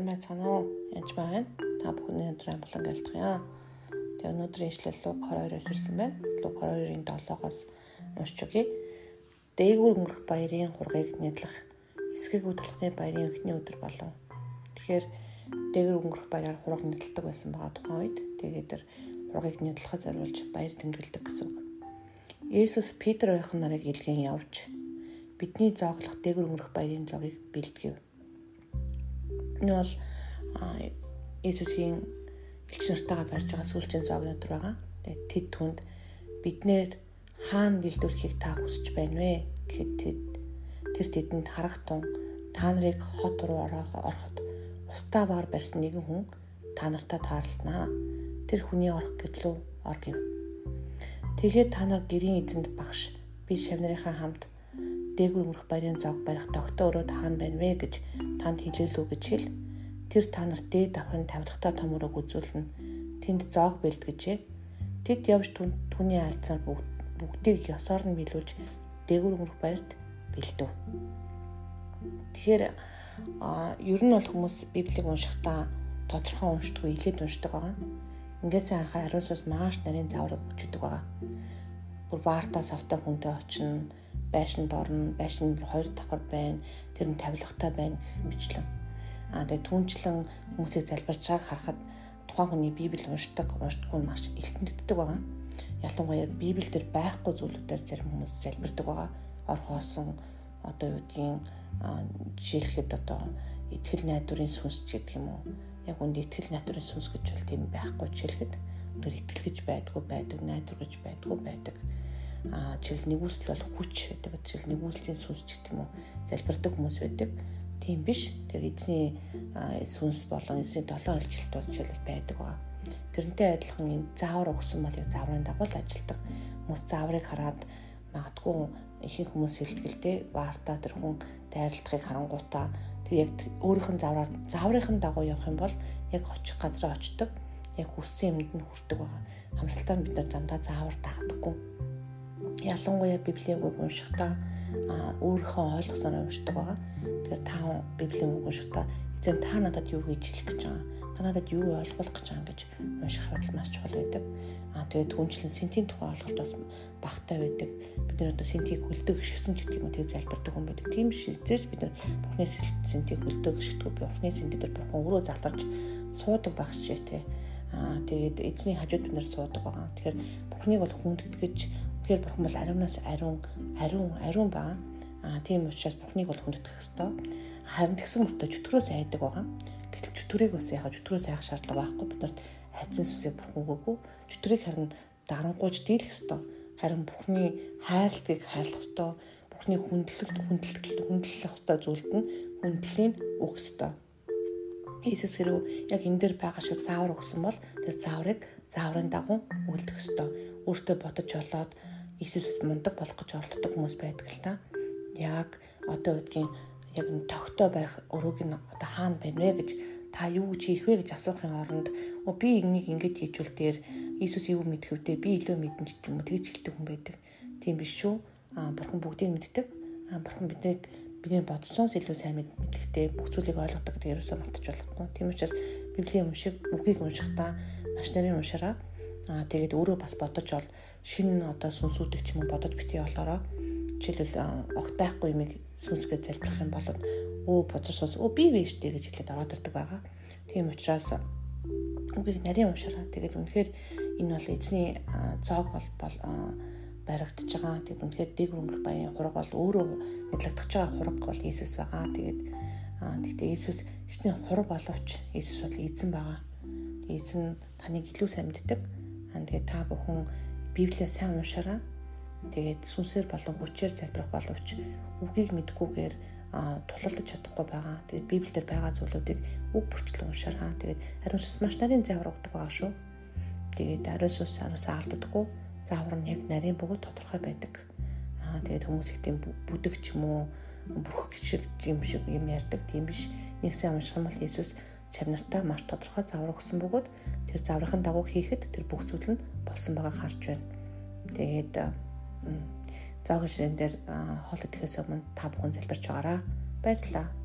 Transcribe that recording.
сайн байцгаана уу? Янж байна. Та бүхний өдрийн амгалан гэлтгийа. Тэгээ өнөөдрийн ишлэл Лук 22-оос ирсэн байна. Лук 22-ын 7-оос уншиж өгье. Дээгүүр өнгөрөх баярын хургийг нэдлэх эсгээгүү талхны баярын өхний өдөр болов. Тэгэхээр дээгүүр өнгөрөх баяраар хураг нэдэлдэг байсан байгаа тухайн үед тэгээд тэр хургийг нэдлэхэд зориулж баяр тэмдэглэдэг гэсэн үг. Есүс Питер ойхон нарыг илгэн явж бидний зооглох дээгүүр өнгөрөх баярын зогийг бэлтгэв Энэ бол Иесусийн элч нартайгаа барьж байгаа сүүлчийн өдөр байгаа. Тэгээд тэд түнд биднэр хаана бэлдүүлэхийг та хүсэж байна вэ гэхэд тэд тэр тэдэнд харагтун та нарыг хот руу ороход устаа баар барьсан нэгэн хүн та нартай таарлтнаа. Тэр хүний орох гэрлөө ор гэв. Тэгээд та нар гэрийн эзэнд багш би шавнарынхаа хамт дээгүр өнгөрөх баярын зог барих тогтоо өрөө таана байна вэ гэж танд хэлээлүү гэж хэл. Тэр та нарт дээд давхрын тавилгатай том өрөөг үзүүлнэ. Тэнд зог бэлтгэжээ. Тэд явж түүний альцаар бүгдийг ёсоор нь билүүлж дээгүр өнгөрөх баярт бэлдэв. Тэгэхээр ер нь бол хүмүүс библийг уншихдаа тодорхой уншдаггүй илээд уншдаг байгаа. Ингээс анхаар ариун сүнс маш нарийн зааврыг өгчдөг байгаа. Бүр баартаа савтай хүнтэй очино байшинд орно, байшин хоёр давхар байна, тэр нь тавилгатай байна мэтлэн. Аа тэгээ түнчлэн хүмүүсийг залбирч байгааг харахад тухайн хүний Библи уншдаг, уншдаггүй маш илтэнэгддэг байгаа. Ялангуяа Библиэлд байхгүй зүйлүүдээр зарим хүмүүс залбирдаг байгаа. Ор хоосон одоо юу гэдгийг жишээлхэд одоо итгэл найдварын сүнс гэдэг юм уу? Яг үнд итгэл найдварын сүнс гэж бол тийм байхгүй жишээлхэд өндөр итгэл гэж байдгүй байдаг, найдвар гэж байдгүй байдаг. байдаг а жишээл нэгүсэл бол хүч байдаг. Жишээл нэгүслийн сүнс ч гэдэг юм уу залбирдаг хүмүүс байдаг. Тийм биш. Тэр эзний сүнс болон эзний долоон илжилт бол жишээл байдаг ба. Тэрнтэй адилхан энэ заавар өгсөн бол яг зааврын дагуу л ажилдаг хүмүүс зааврыг хараад магадгүй ихэнх хүмүүс хэлтгэлтэй баартаа тэр хүн дайралтахыг харангуйтаа. Тэр яг өөрийнх нь заавраар зааврын дагуу явах юм бол яг очих газараа очдог яг хүссэн юмд нь хүрдэг байгаа. Хамсалтаар бид нар зандаа заавар дахдаггүй. Ялангуяа библийн үг уншихдаа өөрийнхөө ойлгосоор уншдаг байгаа. Тэгэхээр та библийн үг уншихдаа эзэн та надад юу гэж хэлэх гэж байгаа та надад юу ойлгуулах гэж байгаа гэж унших хавтал маш чухал байдаг. Аа тэгээд түнчлэн сентийн тухай ойлголт бас багтай байдаг. Бид нар одоо сентийг хөлдөг гişгсэн ч гэдэг юм тэгээд залбирдаг хүн байдаг. Тийм шилжээж бид нар бурхны сентийг хөлдөг гişгдэг. Бурхны сентээр бурхан өөрөө залдарч суудаг багш шээ те. Аа тэгээд эзний хажууд бид нар суудаг байгаа. Тэгэхээр Бурхныг бол хүндэтгэж Тэгэхээр бурхан бол ариунаас ариун, ариун, ариун байгаа. Аа тийм учраас бурхныг бол хүндэтгэх ёстой. Харин тэгсэн мөртөө чөтгөрөө сайдаг байгаа. Гэтэл чөтгөрийг бас яхаа чөтгөрөө сайх шаардлага байхгүй. Бид нарт айдсан сүсээ бурхан өгөөгүй. Чөтгөрийг харин дарангуйж дийлэх ёстой. Харин бурхны хайрлагыг хайрлах ёстой. Бурхны хүндлэлт, хүндлэлт, хүндлэх ёстой зүйлд нь хүндлэлийг өгөх ёстой. Иесус хэрэг яг энэ дээр байгаа шиг заавар өгсөн бол тэр зааврыг зааврын дагуу үлдэх ёстой. Өөртөө ботож олоод Иесусээс мундаг болох гэж оролддог хүмүүс байдаг л та. Яг одоо үдгийн яг н тогтоо байх өрөөг нь одоо хаана байна вэ гэж та юу гэж хийх вэ гэж асуухын оронд оо би энийг ингэж хийжүүл дээр Иесус юу мэдэх вдэ би илүү мэдэн ч юм уу тэгж хэлдэг хүн байдаг. Тийм биш шүү. Аа бурхан бүгдийг мэддэг. Аа бурхан биднийг бидний бодсоос илүү сайн мэдлэгтэй бүх зүйлийг ойлгодог гэдэг ерөөсөө мартаж болохгүй. Тийм учраас Библийн уншиг үгийг уншихдаа маш нарийн уншаараа Аа тэгээд өөрөө бас бодож ол шинэ одоо сүнсүүдийг ч юм уу бодож битгий олоороо жишээлбэл огт байхгүй юмыг сүнсгээ залбирах юм бол өө бодож сус өө би биш дээ гэж хэлээд ороод ирдэг байгаа. Тийм учраас үгийг нарийн уншаараа тэгээд үнэхээр энэ бол эзний цоог бол баригдаж байгаа. Тэгээд үнэхээр дэг өнгөр баян хураг бол өөрөө нэглэгдэж байгаа хураг бол Иесус байгаа. Тэгээд тэгтээ Иесус ичний хураг боловч Иесус бол эзэн байгаа. Эзэн таныг илүү сайн мэддэг Тэгээд та бүхэн Библийг сайн уншаараа. Тэгээд сүнсээр болон хүчээр залбирах боловч үгийг мэдгүйгээр тулалдаж чадахгүй байгаа. Тэгээд Библиэлд байгаа зүйлүүдийг үг бүрчлэн уншаараа. Тэгээд ариун сүнс маш нарийн заавар өгдөг байгаа шүү. Тэгээд ариун сүнс араас алддаггүй. Заавар нь яг нарийн бөгөөд тодорхой байдаг. Аа тэгээд хүмүүс их тийм бүдэг ч юм уу бүрхэг шиг юм шиг юм ярьдаг тийм биш. Нэгсэн унших юм бол Иесус чамнартаа маш тодорхой завар өгсөн бөгөөд тэр заврын дагуу хийхэд тэр бүх зүйл нь болсон байгааг харж байна. Тэгээд зоогийн ширээн дээр хоол идэхээс өмнө та бүхэн залбирч байгаараа баярлалаа.